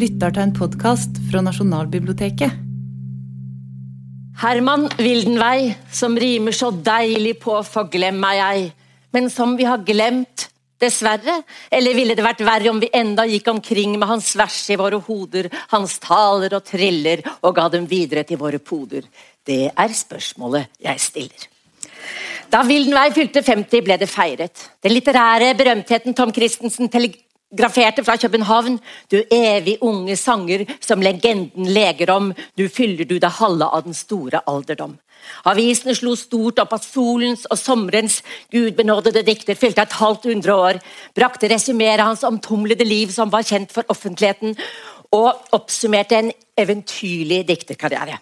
lytter til en podkast fra Nasjonalbiblioteket. Herman Wildenvei, som rimer så deilig på 'forglem meg ei', men som vi har glemt, dessverre. Eller ville det vært verre om vi enda gikk omkring med hans vers i våre hoder, hans taler og triller, og ga dem videre til våre poder? Det er spørsmålet jeg stiller. Da Wildenvei fylte 50, ble det feiret. Den litterære berømtheten Tom Christensen graferte fra København. Du evig unge sanger som legenden leger om, du fyller du deg halve av den store alderdom. Avisene slo stort opp at solens og sommerens gudbenådede dikter fylte et halvt hundre år, brakte resumeret hans omtumlede liv som var kjent for offentligheten, og oppsummerte en eventyrlig dikterkarriere.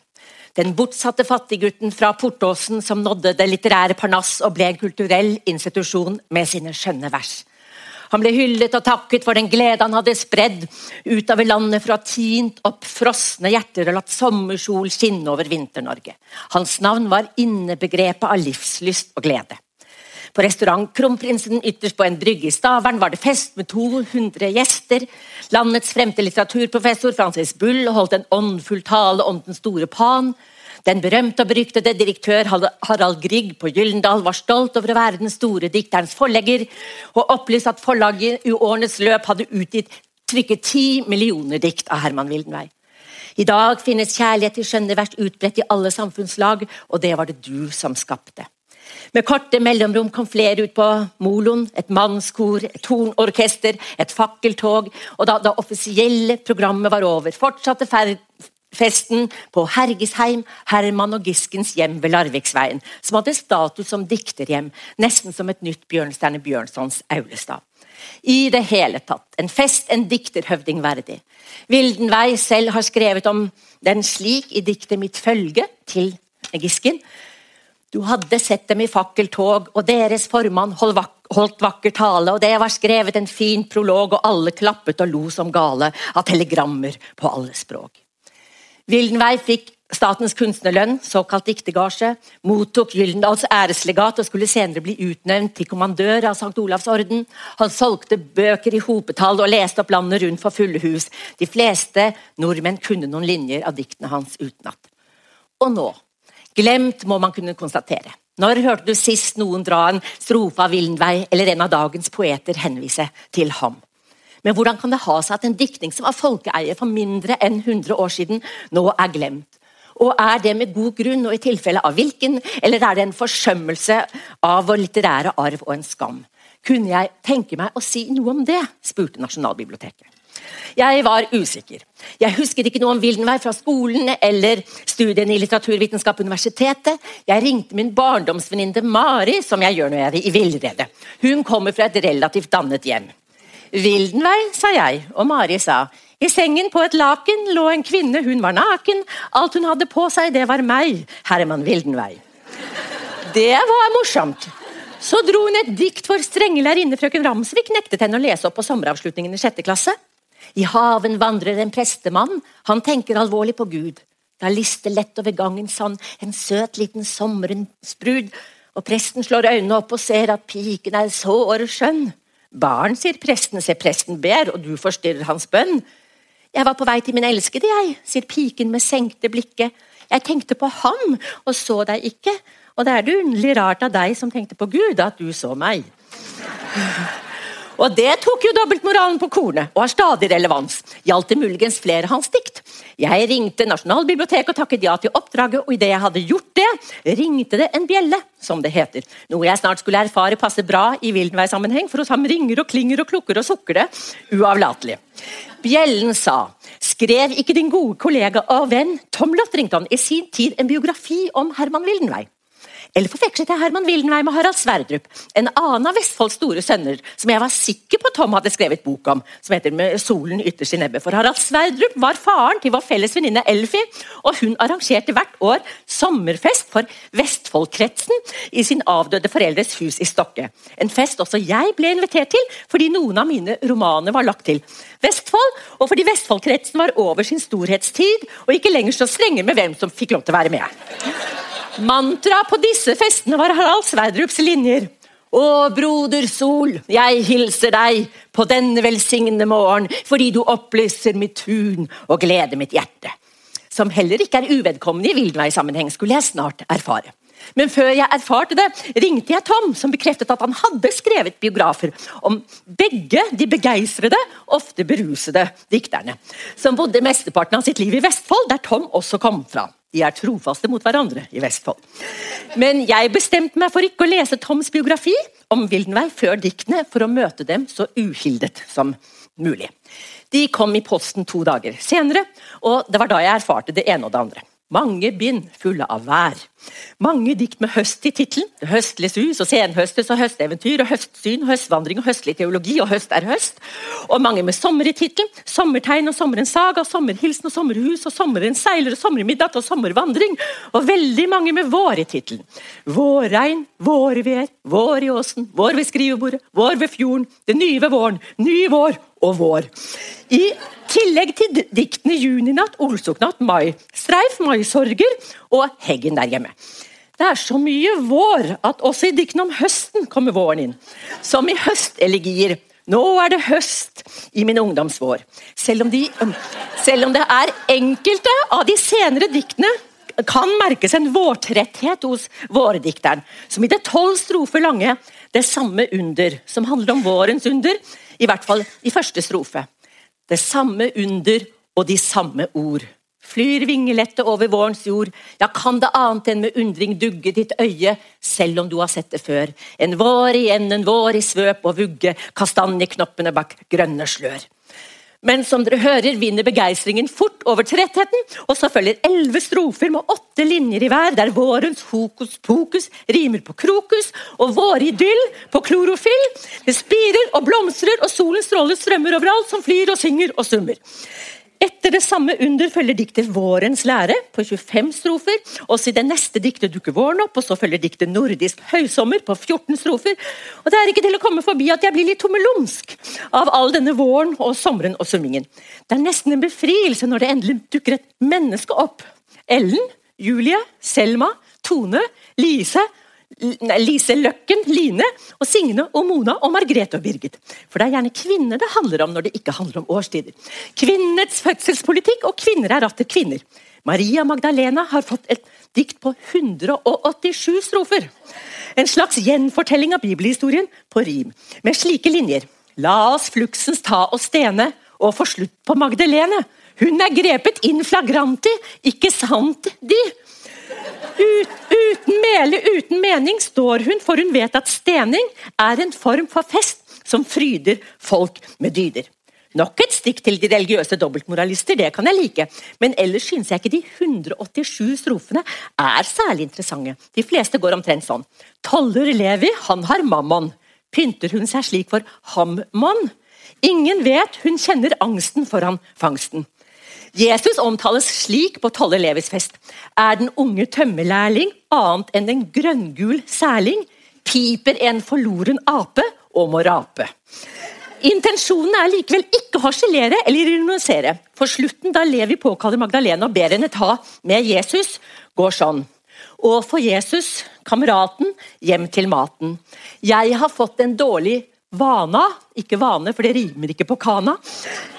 Den bortsatte fattiggutten fra Portåsen som nådde det litterære parnass og ble en kulturell institusjon med sine skjønne vers. Han ble hyllet og takket for den glede han hadde spredd utover landet for å ha tint opp frosne hjerter og latt sommersol skinne over Vinter-Norge. Hans navn var innebegrepet av livslyst og glede. På restaurant Kronprinsen ytterst på en brygge i Stavern var det fest med 200 gjester. Landets fremste litteraturprofessor Francis Bull holdt en åndfull tale om den store Pan. Den berømte og beryktede direktør Harald Grieg på Gyllendal var stolt over å være den store dikterens forlegger, og opplyst at forlaget i årenes løp hadde utgitt trykket ti millioner dikt av Herman Wildenvei. I dag finnes kjærlighet til skjønne vers utbredt i alle samfunnslag, og det var det du som skapte. Med korte mellomrom kom flere ut på moloen. Et mannskor, et tornorkester, et fakkeltog. Og da det offisielle programmet var over, fortsatte festen på Hergesheim, Herman og Giskens hjem ved Larviksveien, som hadde status som dikterhjem, nesten som et nytt Bjørnstjerne Bjørnsons Aulestad. I det hele tatt, en fest en dikterhøvding verdig. Vildenvei selv har skrevet om den slik i diktet Mitt følge til Gisken. Du hadde sett dem i fakkeltog, og deres formann holdt vakker tale, og det var skrevet en fin prolog, og alle klappet og lo som gale av telegrammer på alle språk. Wildenvei fikk Statens kunstnerlønn, såkalt diktergasje, mottok Gyldendals æreslegat og skulle senere bli utnevnt til kommandør av St. Olavs orden. Han solgte bøker i hopetall og leste opp landet rundt for fulle hus. De fleste nordmenn kunne noen linjer av diktene hans utenat. Og nå, glemt må man kunne konstatere. Når hørte du sist noen dra en strofe av Wildenvey eller en av dagens poeter henvise til ham? Men hvordan kan det ha seg at en diktning som var folkeeie for mindre enn 100 år siden, nå er glemt? Og Er det med god grunn, og i tilfelle av hvilken, eller er det en forsømmelse av vår litterære arv og en skam? Kunne jeg tenke meg å si noe om det? spurte Nasjonalbiblioteket. Jeg var usikker. Jeg husket ikke noe om Wildenvey fra skolen eller studiene i litteraturvitenskap universitetet. Jeg ringte min barndomsvenninne Mari, som jeg gjør når jeg er i villrede. Hun kommer fra et relativt dannet hjem. Wildenvei, sa jeg, og Mari sa i sengen på et laken lå en kvinne, hun var naken. Alt hun hadde på seg, det var meg, Herman Vildenvei. Det var morsomt. Så dro hun et dikt for strenge lærerinne frøken Ramsvik nektet henne å lese opp på sommeravslutningen i sjette klasse. I haven vandrer en prestemann, han tenker alvorlig på Gud. Da lister lett over gangen sånn en søt liten sommerensbrud, og presten slår øynene opp og ser at piken er sår skjønn. Barn, sier presten, se presten ber, og du forstyrrer hans bønn. Jeg var på vei til min elskede, jeg, sier piken med senkte blikket. Jeg tenkte på ham og så deg ikke, og det er det underlig rart av deg som tenkte på Gud, at du så meg. Og det tok jo dobbeltmoralen på kornet, og har stadig relevans. Gjaldt det muligens flere hans dikt? Jeg ringte Nasjonalbiblioteket og takket ja til oppdraget, og idet jeg hadde gjort det, ringte det en bjelle, som det heter. Noe jeg snart skulle erfare passer bra i Wildenvei-sammenheng, for hos ham ringer og klinger og klukker og sukker det uavlatelig. Bjellen sa Skrev ikke din gode kollega og venn Tom han i sin tid en biografi om Herman Wildenvei? Eller forvekslet jeg Herman Wildenvei med Harald Sverdrup, en annen av Vestfolds store sønner, som jeg var sikker på Tom hadde skrevet bok om, som heter 'Med solen ytterst i nebbet'. For Harald Sverdrup var faren til vår felles venninne Elfie, og hun arrangerte hvert år sommerfest for Vestfoldkretsen i sin avdøde foreldres hus i Stokke. En fest også jeg ble invitert til, fordi noen av mine romaner var lagt til Vestfold, og fordi Vestfoldkretsen var over sin storhetstid og ikke lenger så strenge med hvem som fikk lov til å være med. Mantra på disse festene var Harald Sverdrups linjer. Å, broder sol, jeg hilser deg på denne velsignede morgen, fordi du opplyser mitt tun og gleder mitt hjerte. Som heller ikke er uvedkommende i villveisammenheng, skulle jeg snart erfare. Men før jeg erfarte det, ringte jeg Tom, som bekreftet at han hadde skrevet biografer om begge de begeistrede, ofte berusede dikterne, som bodde mesteparten av sitt liv i Vestfold, der Tom også kom fra. De er trofaste mot hverandre i Vestfold. Men jeg bestemte meg for ikke å lese Toms biografi om Wildenvey før diktene, for å møte dem så uhildet som mulig. De kom i posten to dager senere, og det var da jeg erfarte det ene og det andre. Mange bind fulle av vær. Mange dikt med høst i tittelen. Høstlig sus og senhøstes og høsteventyr og høstsyn, høstvandring og høstlig teologi og høst er høst. Og mange med sommer i tittelen. Sommertegn og sommerens saga, sommerhilsen og sommerhus og sommerens seiler og sommermiddag og sommervandring. Og veldig mange med vår i tittelen. Vårregn, vårvær, vår i åsen, vår ved skrivebordet, vår ved fjorden, det nye ved våren, ny vår og vår. I tillegg til diktene 'Juninatt', 'Olsoknatt', 'Mai', 'Streif', 'Maisorger' og 'Heggen der hjemme'. Det er så mye vår at også i diktene om høsten kommer våren inn. Som i høstelegier. Nå er det høst i min ungdomsvår. Selv om, selv om det er enkelte av de senere diktene kan merkes en vårtretthet hos vårdikteren, som i det tolv strofer lange det samme under, som handler om vårens under, i hvert fall i første strofe. Det samme under og de samme ord. Flyr vingelette over vårens jord, ja, kan det annet enn med undring dugge ditt øye, selv om du har sett det før. En vår igjen, en vår i svøp og vugge, kastanjeknoppene bak grønne slør. Men som dere hører, vinner begeistringen fort over trettheten, og så følger elleve strofer med åtte linjer i hver, der vårens hokus pokus rimer på krokus, og våridyll på klorofyll. Det spirer og blomstrer, og solens stråler strømmer overalt, som flyr og synger og summer. Etter det samme under følger diktet 'Vårens lære' på 25 strofer. Også i det neste diktet dukker våren opp, og så følger diktet 'Nordisk høysommer' på 14 strofer. Og Det er ikke til å komme forbi at jeg blir litt tommelumsk av all denne våren og sommeren og summingen. Det er nesten en befrielse når det endelig dukker et menneske opp. Ellen, Julie, Selma, Tone, Lise Lise Løkken, Line, og Signe og Mona og Margrethe og Birgit. For det er gjerne kvinner det handler om når det ikke handler om årstider. Kvinnets fødselspolitikk, og kvinner er atter kvinner. Maria Magdalena har fått et dikt på 187 strofer. En slags gjenfortelling av bibelhistorien på rim, med slike linjer. La oss fluksens ta og stene, og få slutt på Magdalene. Hun er grepet in flagranti, ikke sant de? Ut, uten mele, uten mening står hun, for hun vet at stening er en form for fest som fryder folk med dyder. Nok et stikk til de religiøse dobbeltmoralister, det kan jeg like, men ellers synes jeg ikke de 187 strofene er særlig interessante. De fleste går omtrent sånn. Toller Levi, han har mammon. Pynter hun seg slik for hammon? Ingen vet, hun kjenner angsten foran fangsten. Jesus omtales slik på Tolle Levis fest. Er den unge tømmerlærling annet enn en grønngul særling? Piper en forloren ape og må rape. Intensjonen er likevel ikke å harselere eller ironisere. For slutten, da Levi påkaller Magdalena og ber henne ta med Jesus, går sånn. Og for Jesus, kameraten, hjem til maten. Jeg har fått en dårlig Vana, ikke vane, for det rimer ikke på kana.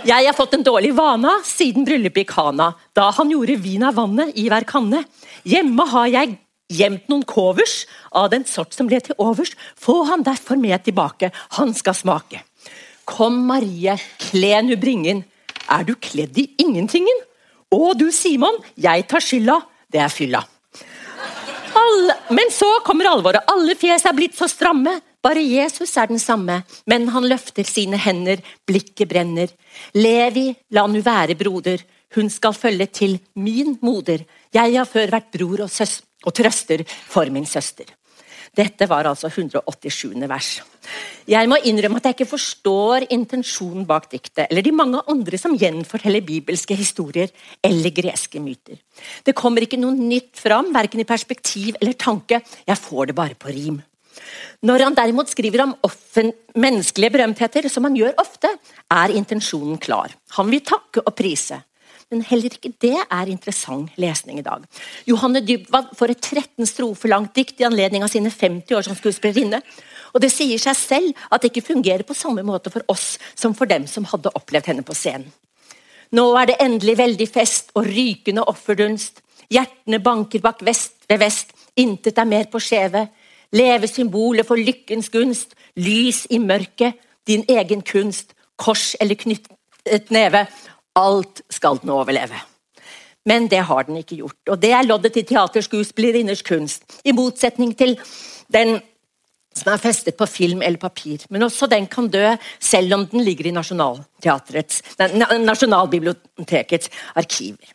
Jeg har fått en dårlig vana siden bryllupet i Kana, da han gjorde vin av vannet i hver kanne. Hjemme har jeg gjemt noen covers av den sort som ble til overs. Få han derfor med tilbake, han skal smake. Kom, Marie, kle nu bringen. Er du kledd i ingentingen? Å, du Simon, jeg tar skylda, det er fylla. All... men så kommer alvoret. Alle fjes er blitt så stramme. Bare Jesus er den samme, men han løfter sine hender, blikket brenner. Levi, la nu være, broder, hun skal følge til min moder. Jeg har før vært bror og, søs og trøster for min søster. Dette var altså 187. vers. Jeg må innrømme at jeg ikke forstår intensjonen bak diktet, eller de mange andre som gjenforteller bibelske historier eller greske myter. Det kommer ikke noe nytt fram, verken i perspektiv eller tanke. Jeg får det bare på rim. Når han derimot skriver om menneskelige berømtheter, som han gjør ofte, er intensjonen klar. Han vil takke og prise. Men heller ikke det er interessant lesning i dag. Johanne Dybwad får et 13 strofer langt dikt i anledning av sine 50 år som skuespillerinne. Og det sier seg selv at det ikke fungerer på samme måte for oss som for dem som hadde opplevd henne på scenen. Nå er det endelig veldig fest og rykende offerdunst. Hjertene banker bak vest ved vest, intet er mer på skjeve. Leve symbolet for lykkens gunst, lys i mørket, din egen kunst, kors eller knyttet neve. Alt skal den overleve. Men det har den ikke gjort. Og det er loddet til teaterskuespillerinners kunst. I motsetning til den som er festet på film eller papir. Men også den kan dø, selv om den ligger i Nasjonalbibliotekets arkiver.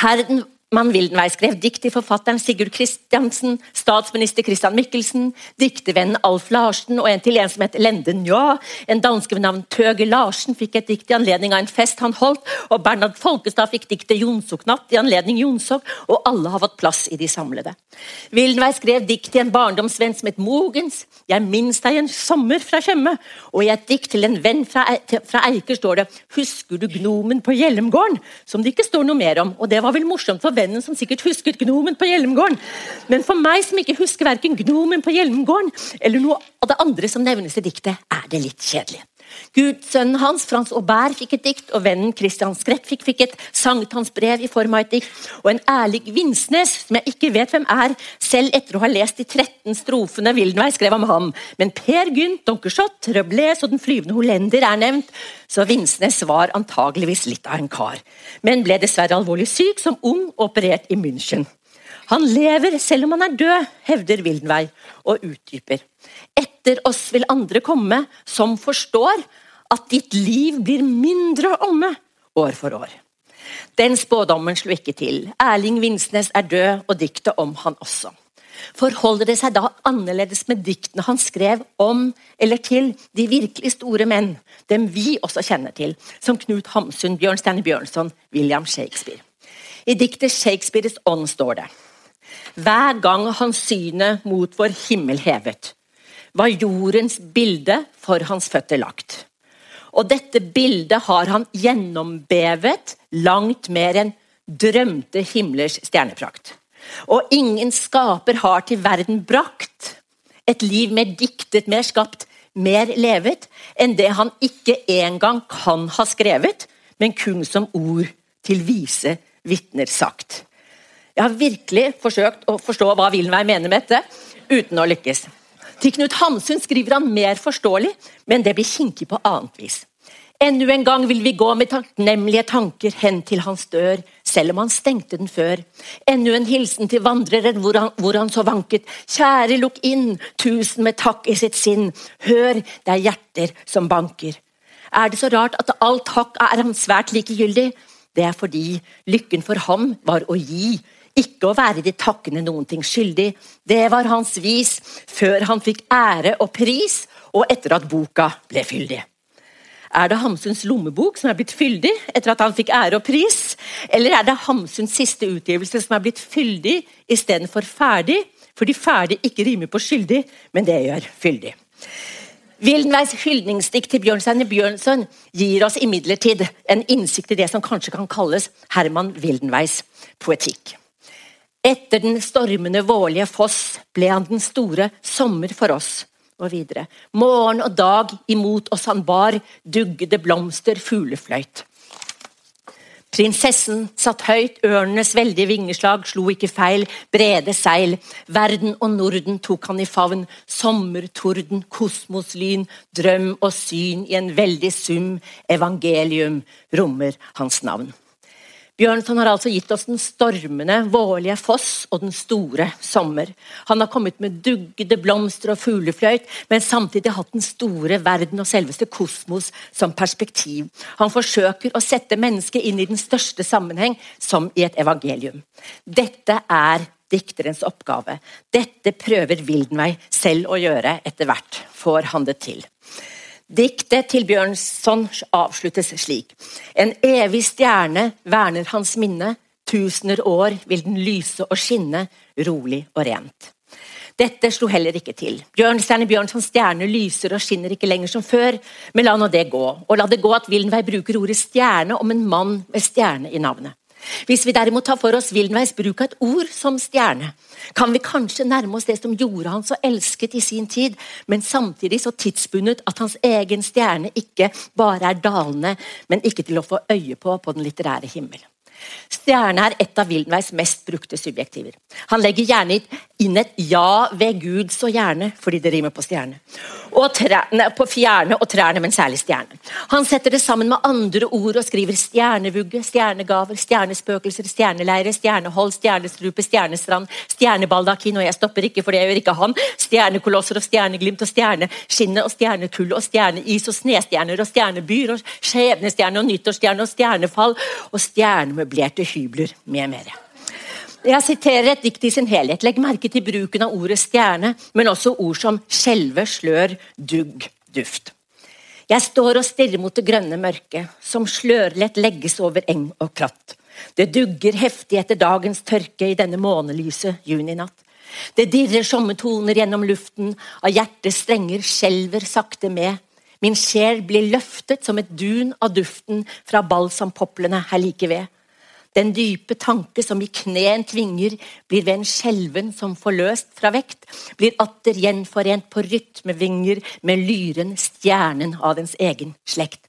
Herden man Wildenvey skrev dikt til forfatteren Sigurd Kristiansen, statsminister Christian Michelsen, diktervennen Alf Larsen og en til en som het Lende Njå. En danske ved navn Tøge Larsen fikk et dikt i anledning av en fest han holdt, og Bernhard Folkestad fikk diktet Jonsoknatt i anledning Jonsok, og alle har fått plass i de samlede. Wildenvey skrev dikt til en barndomsvenn som het Mogens. Jeg minns deg en sommer fra Tjøme. Og i et dikt til en venn fra, fra Eiker står det Husker du gnomen på Hjelmgården', Som det ikke står noe mer om, og det var vel morsomt for vennen som sikkert husket Gnomen på Hjelmgården. Men for meg som ikke husker verken Gnomen på Hjelmgården eller noe av det andre som nevnes i diktet, er det litt kjedelig. Gudsønnen hans, Frans Aubert, fikk et dikt, og vennen Christian Skrekk fikk, fikk et sankthansbrev i form av et dikt. Og en ærlig Vinsnes, som jeg ikke vet hvem er, selv etter å ha lest de 13 strofene Wildenvey skrev om ham. Men Per Gynt, Donkershot, Røbles og Den flyvende hollender er nevnt, så Vinsnes var antageligvis litt av en kar. Men ble dessverre alvorlig syk som ung og operert i München. Han lever selv om han er død, hevder Wildenvey og utdyper. Etter oss vil andre komme som forstår at ditt liv blir mindre omme år for år. Den spådommen slo ikke til. Erling Vinsnes er død, og diktet om han også. Forholder det seg da annerledes med diktene han skrev om eller til de virkelig store menn, dem vi også kjenner til, som Knut Hamsun, Bjørn Steinar Bjørnson, William Shakespeare? I diktet 'Shakespeares ånd' står det hver gang hans synet mot vår himmel hevet, var jordens bilde for hans føtter lagt. Og dette bildet har han gjennombevet langt mer enn drømte himlers stjerneprakt. Og ingen skaper har til verden brakt et liv mer diktet, mer skapt, mer levet enn det han ikke engang kan ha skrevet, men kun som ord til vise vitner sagt. Jeg har virkelig forsøkt å forstå hva Willenvey mener med dette, uten å lykkes. Til Knut Hamsun skriver han mer forståelig, men det blir kinkig på annet vis. Enda en gang vil vi gå med takknemlige tanker hen til hans dør, selv om han stengte den før. Enda en hilsen til vandreren hvor han, hvor han så vanket. Kjære, lukk inn, tusen med takk i sitt sinn. Hør, det er hjerter som banker. Er det så rart at all takk er han svært likegyldig? Det er fordi lykken for ham var å gi, ikke å være de takkende noen ting skyldig. Det var hans vis før han fikk ære og pris, og etter at boka ble fyldig. Er det Hamsuns lommebok som er blitt fyldig etter at han fikk ære og pris? Eller er det Hamsuns siste utgivelse som er blitt fyldig istedenfor ferdig? Fordi ferdig ikke rimer på skyldig, men det gjør fyldig. Wildenveis hyldningsdikt til Bjørnstein Bjørnson gir oss imidlertid en innsikt i det som kanskje kan kalles Herman Wildenveis poetikk. Etter den stormende vårlige foss ble han den store sommer for oss. Og videre. Morgen og dag imot oss han bar, duggede blomster, fuglefløyt. Prinsessen satt høyt, ørnenes veldige vingeslag slo ikke feil, brede seil. Verden og Norden tok han i favn, sommertorden, kosmoslyn, drøm og syn i en veldig sum, evangelium rommer hans navn. Bjørnson har altså gitt oss den stormende, vårlige foss og den store sommer. Han har kommet med duggede blomster og fuglefløyt, men samtidig hatt den store verden og selveste kosmos som perspektiv. Han forsøker å sette mennesket inn i den største sammenheng, som i et evangelium. Dette er dikterens oppgave. Dette prøver Wildenvey selv å gjøre. Etter hvert får han det til. Diktet til Bjørnson avsluttes slik. En evig stjerne verner hans minne. Tusener år vil den lyse og skinne, rolig og rent. Dette slo heller ikke til. Bjørnstjerne Bjørnsons stjerne lyser og skinner ikke lenger som før, men la nå det gå. Og la det gå at Wildenvey bruker ordet stjerne om en mann med stjerne i navnet. Hvis vi derimot tar for oss Wildenveis bruk av et ord som stjerne, kan vi kanskje nærme oss det som gjorde han så elsket i sin tid, men samtidig så tidsbundet at hans egen stjerne ikke bare er dalende, men ikke til å få øye på på den litterære himmel. Stjerne er et av Wildenveis mest brukte subjektiver. Han legger gjerne inn et 'ja ved Gud så gjerne', fordi det rimer på stjerne. Og trærne, på fjerne og trærne, men særlig stjerne. Han setter det sammen med andre ord og skriver stjernevugge, stjernegaver, stjernespøkelser, stjerneleire, stjernehold, stjernestrupe, stjernestrand, stjernebaldakin, og jeg stopper ikke, for det gjør ikke han, stjernekolosser og stjerneglimt og stjerneskinne og stjernekull og stjerneis og snestjerner og stjernebyer og skjebnestjerne og nyttårsstjerne og stjernefall og stjernemøblerte hybler med mere. Jeg siterer et dikt i sin helhet. Legg merke til bruken av ordet stjerne, men også ord som skjelve, slør, dugg, duft. Jeg står og stirrer mot det grønne mørket, som slørlett legges over eng og kratt. Det dugger heftig etter dagens tørke i denne månelyse juninatt. Det dirrer sommertoner gjennom luften, av hjertets strenger skjelver sakte med. Min sjel blir løftet som et dun av duften fra balsampoplene her like ved. Den dype tanke som i kneen tvinger, blir ved en skjelven som forløst fra vekt, blir atter gjenforent på rytmevinger med lyren, stjernen av dens egen slekt.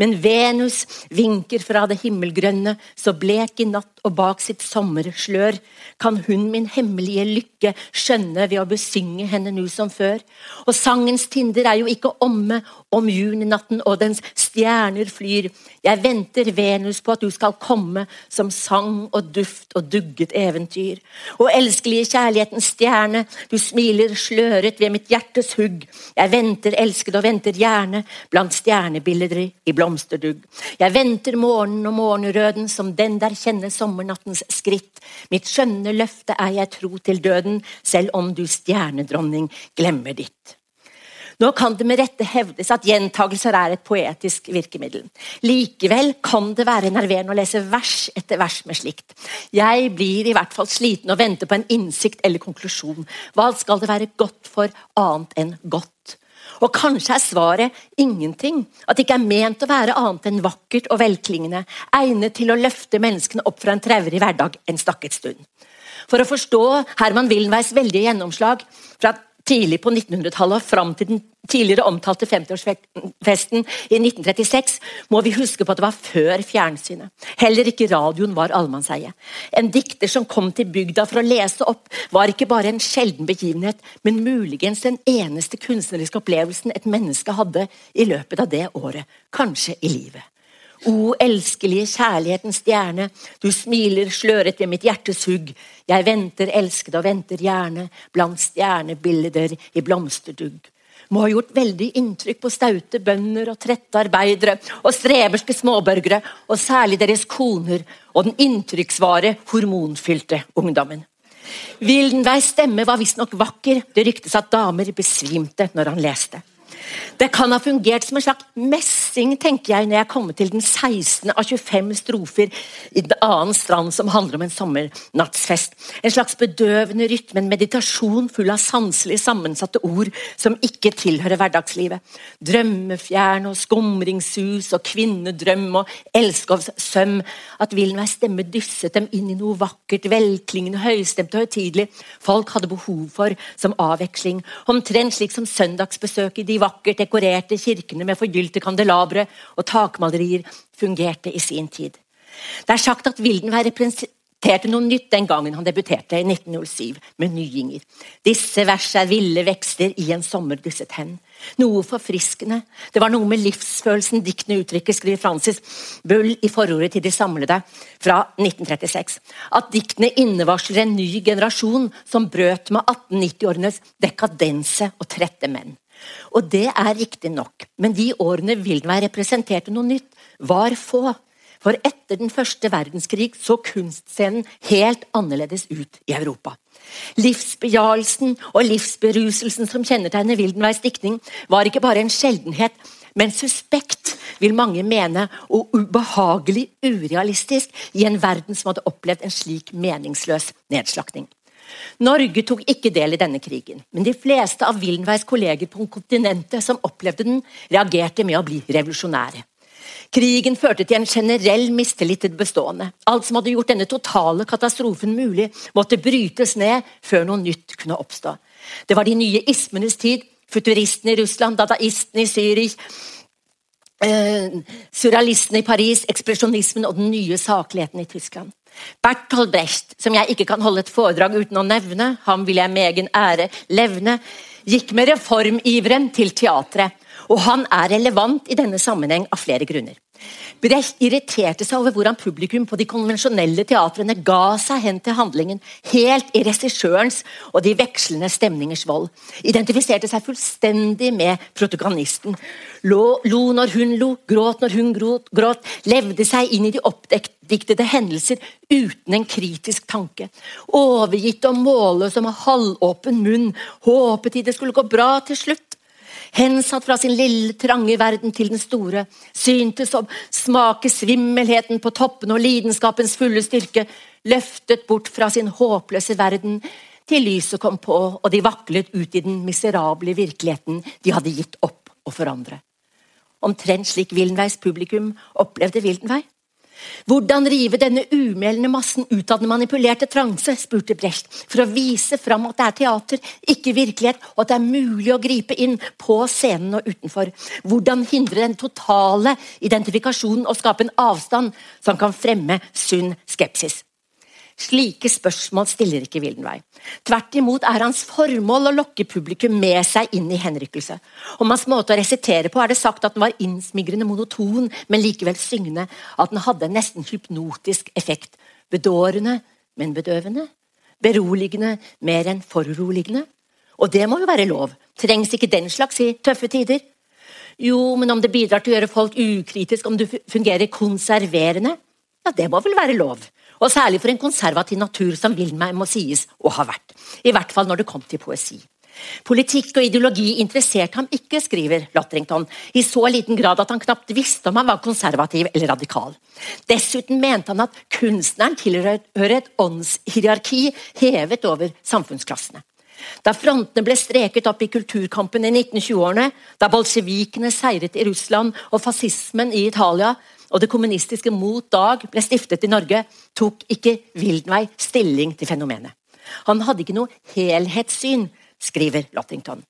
Men Venus vinker fra det himmelgrønne, så blek i natt og bak sitt sommerslør kan hun min hemmelige lykke skjønne ved å besynge henne nu som før. Og sangens tinder er jo ikke omme om juninatten og dens stjerner flyr. Jeg venter, Venus, på at du skal komme som sang og duft og dugget eventyr. Og elskelige kjærlighetens stjerne, du smiler sløret ved mitt hjertes hugg. Jeg venter, elsket og venter gjerne blant stjernebilder i blomsterdugg. Jeg venter morgenen og morgenrøden som den der kjenner sommernattens skritt. Mitt skjønne løfte er jeg tro til døden, selv om du stjernedronning glemmer ditt. Nå kan det med rette hevdes at gjentagelser er et poetisk virkemiddel. Likevel kan det være nerverende å lese vers etter vers med slikt. Jeg blir i hvert fall sliten og venter på en innsikt eller konklusjon. Hva skal det være godt for annet enn godt? Og kanskje er svaret ingenting. At det ikke er ment å være annet enn vakkert og velklingende, egnet til å løfte menneskene opp fra en traurig hverdag en stakket stund. For å forstå Herman Willenweis veldige gjennomslag fra tidlig på 1900-tallet og fram til den tidligere omtalte 50-årsfesten i 1936, må vi huske på at det var før fjernsynet. Heller ikke radioen var allemannseie. En dikter som kom til bygda for å lese opp, var ikke bare en sjelden begivenhet, men muligens den eneste kunstneriske opplevelsen et menneske hadde i løpet av det året, kanskje i livet. O elskelige kjærlighetens stjerne, du smiler sløret ved mitt hjertes hugg. Jeg venter elskede og venter gjerne blant stjernebilder i blomsterdugg må ha gjort veldig inntrykk på staute bønder og trette arbeidere og streberske småbørgere, og særlig deres koner og den inntrykksvare, hormonfylte ungdommen. Wildenveis stemme var visstnok vakker, det ryktes at damer besvimte når han leste. Det kan ha fungert som en slags messing tenker jeg, når jeg kommer til den 16. av 25 strofer i den annen strand som handler om en sommernattsfest. En slags bedøvende rytme, en meditasjon full av sanselig sammensatte ord som ikke tilhører hverdagslivet. Drømmefjern og skumringssus og kvinnedrøm og elskovssøm. At Wilhelms stemme dysset dem inn i noe vakkert, velklingende, høystemt og høytidelig folk hadde behov for som avveksling. Omtrent slik som søndagsbesøk i de vakre vakkert dekorerte kirkene med forgylte kandelabre og takmalerier fungerte i sin tid. Det er sagt at Wildenvey representerte noe nytt den gangen han debuterte i 1907 med Nyinger. Disse vers er ville vekster i en sommer dysset hen. Noe forfriskende. Det var noe med livsfølelsen diktene uttrykker, skriver Francis Bull i forordet til De samlede fra 1936. At diktene innevarsler en ny generasjon som brøt med 1890-årenes dekadense og trette menn. Og det er riktig nok, men de årene Wildenvey representerte noe nytt, var få. For etter den første verdenskrig så kunstscenen helt annerledes ut i Europa. Livsbejaelsen og livsberuselsen som kjennetegner Wildenbergs diktning, var ikke bare en sjeldenhet, men suspekt, vil mange mene, og ubehagelig urealistisk i en verden som hadde opplevd en slik meningsløs nedslakting. Norge tok ikke del i denne krigen, men de fleste av Wildenveis kolleger på kontinentet som opplevde den, reagerte med å bli revolusjonære. Krigen førte til en generell mistillit til det bestående. Alt som hadde gjort denne totale katastrofen mulig, måtte brytes ned før noe nytt kunne oppstå. Det var de nye ismenes tid. Futuristene i Russland, dadaistene i Zürich, eh, surrealistene i Paris, ekspresjonismen og den nye sakligheten i Tyskland. Bertolt Brecht, som jeg ikke kan holde et foredrag uten å nevne, ham vil jeg med egen ære levne, gikk med reformiveren til teatret. Og han er relevant i denne sammenheng av flere grunner. Brecht irriterte seg over hvordan publikum på de konvensjonelle teatrene ga seg hen til handlingen, helt i regissørens og de vekslende stemningers vold. Identifiserte seg fullstendig med protagonisten. Lo, lo når hun lo, gråt når hun gråt, gråt, levde seg inn i de oppdiktede hendelser uten en kritisk tanke. Overgitt og målløs og med halvåpen munn, håpet de det skulle gå bra til slutt. Hensatt fra sin lille, trange verden til den store. Syntes å smake svimmelheten på toppen og lidenskapens fulle styrke. Løftet bort fra sin håpløse verden til lyset kom på, og de vaklet ut i den miserable virkeligheten de hadde gitt opp å forandre. Omtrent slik Wildenveis publikum opplevde Wildenvei. Hvordan rive denne umælende massen ut av den manipulerte transe, spurte Brecht, for å vise fram at det er teater, ikke virkelighet, og at det er mulig å gripe inn på scenen og utenfor. Hvordan hindre den totale identifikasjonen og skape en avstand som kan fremme sunn skepsis. Slike spørsmål stiller ikke Wildenvey. Tvert imot er hans formål å lokke publikum med seg inn i henrykkelse. Om hans måte å resitere på er det sagt at den var innsmigrende monoton, men likevel syngende. At den hadde en nesten hypnotisk effekt. Bedårende, men bedøvende. Beroligende mer enn foruroligende. Og det må jo være lov. Trengs ikke den slags i tøffe tider? Jo, men om det bidrar til å gjøre folk ukritisk, om du fungerer konserverende? Ja, det må vel være lov. Og særlig for en konservativ natur som Wilhelm må sies å ha vært. I hvert fall når det kom til poesi. Politikk og ideologi interesserte ham ikke, skriver Lotrington, i så liten grad at han knapt visste om han var konservativ eller radikal. Dessuten mente han at kunstneren tilhører et åndshierarki hevet over samfunnsklassene. Da frontene ble streket opp i kulturkampen i 1920-årene, da bolsjevikene seiret i Russland og fascismen i Italia, og det kommunistiske Mot Dag ble stiftet i Norge, tok ikke Wildenvey stilling til fenomenet. Han hadde ikke noe helhetssyn, skriver Lottington.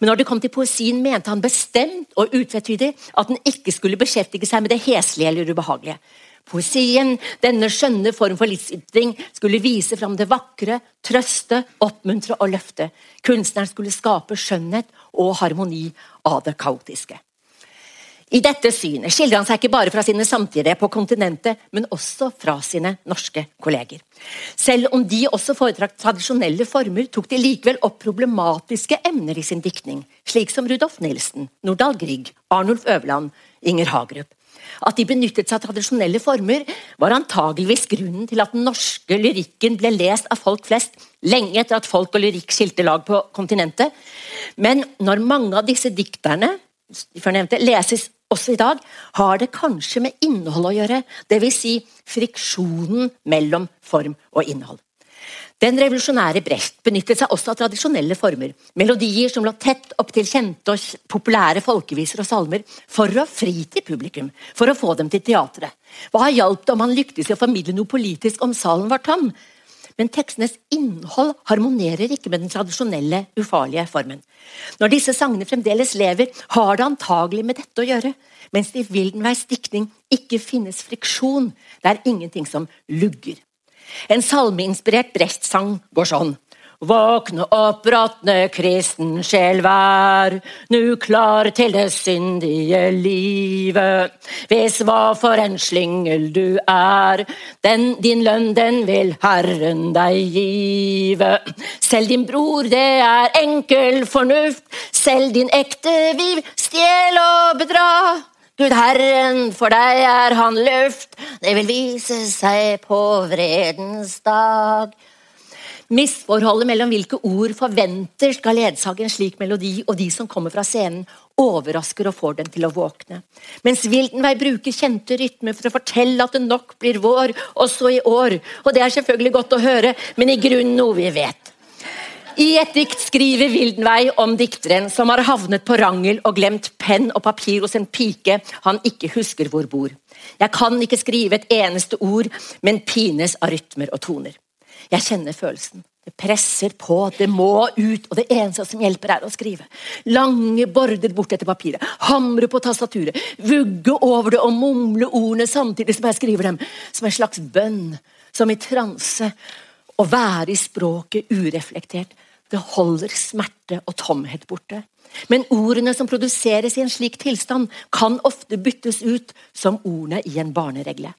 Men når det kom til poesien, mente han bestemt og utvetydig at den ikke skulle beskjeftige seg med det heslige eller ubehagelige. Poesien, denne skjønne form for livsytring, skulle vise fram det vakre, trøste, oppmuntre og løfte. Kunstneren skulle skape skjønnhet og harmoni av det kaotiske. I dette synet skildrer han seg ikke bare fra sine samtidige på kontinentet, men også fra sine norske kolleger. Selv om de også foretrakk tradisjonelle former, tok de likevel opp problematiske emner i sin diktning, slik som Rudolf Nilsen, Nordahl Grieg, Arnulf Øverland, Inger Hagerup. At de benyttet seg av tradisjonelle former, var antageligvis grunnen til at den norske lyrikken ble lest av folk flest lenge etter at folk og lyrikk skilte lag på kontinentet. Men når mange av disse dikterne nevnte, leses også i dag, har det kanskje med innhold å gjøre, dvs. Si friksjonen mellom form og innhold. Den revolusjonære Brecht benyttet seg også av tradisjonelle former, melodier som lå tett opptil kjente og populære folkeviser og salmer, for å fri til publikum, for å få dem til teatret. Hva hjalp det om han lyktes i å formidle noe politisk om salen var tom? Men tekstenes innhold harmonerer ikke med den tradisjonelle, ufarlige formen. Når disse sangene fremdeles lever, har det antagelig med dette å gjøre, mens det i Wildenveis diktning ikke finnes friksjon. Det er ingenting som lugger. En salmeinspirert Brecht-sang går sånn. Våkne opp, råtne kristen sjel, vær nu klar til det syndige livet. Vis hva for en slyngel du er, den, din lønn den vil Herren deg give. Selv din bror, det er enkel fornuft, selv din ekte viv stjel og bedra. Gud Herren, for deg er han luft, det vil vise seg på vredens dag. Misforholdet mellom hvilke ord forventer skal ledsage en slik melodi, og de som kommer fra scenen, overrasker og får dem til å våkne. Mens Wildenvey bruker kjente rytmer for å fortelle at det nok blir vår, også i år. Og det er selvfølgelig godt å høre, men i grunnen noe vi vet. I et dikt skriver Wildenvey om dikteren som har havnet på rangel og glemt penn og papir hos en pike han ikke husker hvor bor. Jeg kan ikke skrive et eneste ord, men pines av rytmer og toner. Jeg kjenner følelsen. Det presser på, det må ut, og det eneste som hjelper, er å skrive. Lange border bort etter papiret, hamre på tastaturet, vugge over det og mumle ordene samtidig som jeg skriver dem, som en slags bønn, som i transe. Å være i språket ureflektert, det holder smerte og tomhet borte. Men ordene som produseres i en slik tilstand, kan ofte byttes ut som ordene i en barneregle.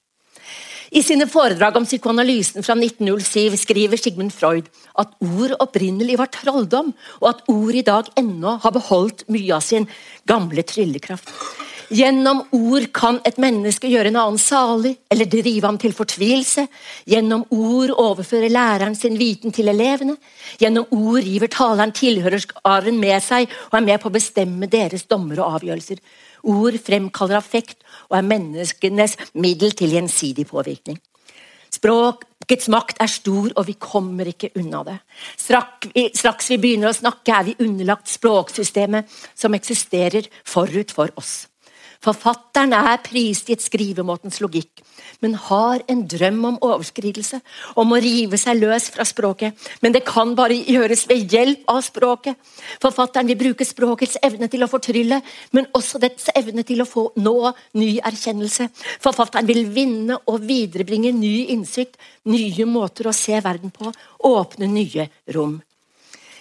I sine foredrag om psykoanalysen fra 1907 skriver Sigmund Freud at ord opprinnelig var trolldom, og at ord i dag ennå har beholdt mye av sin gamle tryllekraft. Gjennom ord kan et menneske gjøre en annen salig eller drive ham til fortvilelse. Gjennom ord overfører læreren sin viten til elevene. Gjennom ord river taleren tilhørerskaren med seg og er med på å bestemme deres dommer og avgjørelser. Ord fremkaller affekt og er menneskenes middel til gjensidig påvirkning. Språkets makt er stor, og vi kommer ikke unna det. Straks vi begynner å snakke, er vi underlagt språksystemet som eksisterer forut for oss. Forfatteren er prisgitt skrivemåtens logikk, men har en drøm om overskridelse, om å rive seg løs fra språket. Men det kan bare gjøres ved hjelp av språket. Forfatteren vil bruke språkets evne til å fortrylle, men også dets evne til å få nå ny erkjennelse. Forfatteren vil vinne og viderebringe ny innsikt, nye måter å se verden på, åpne nye rom.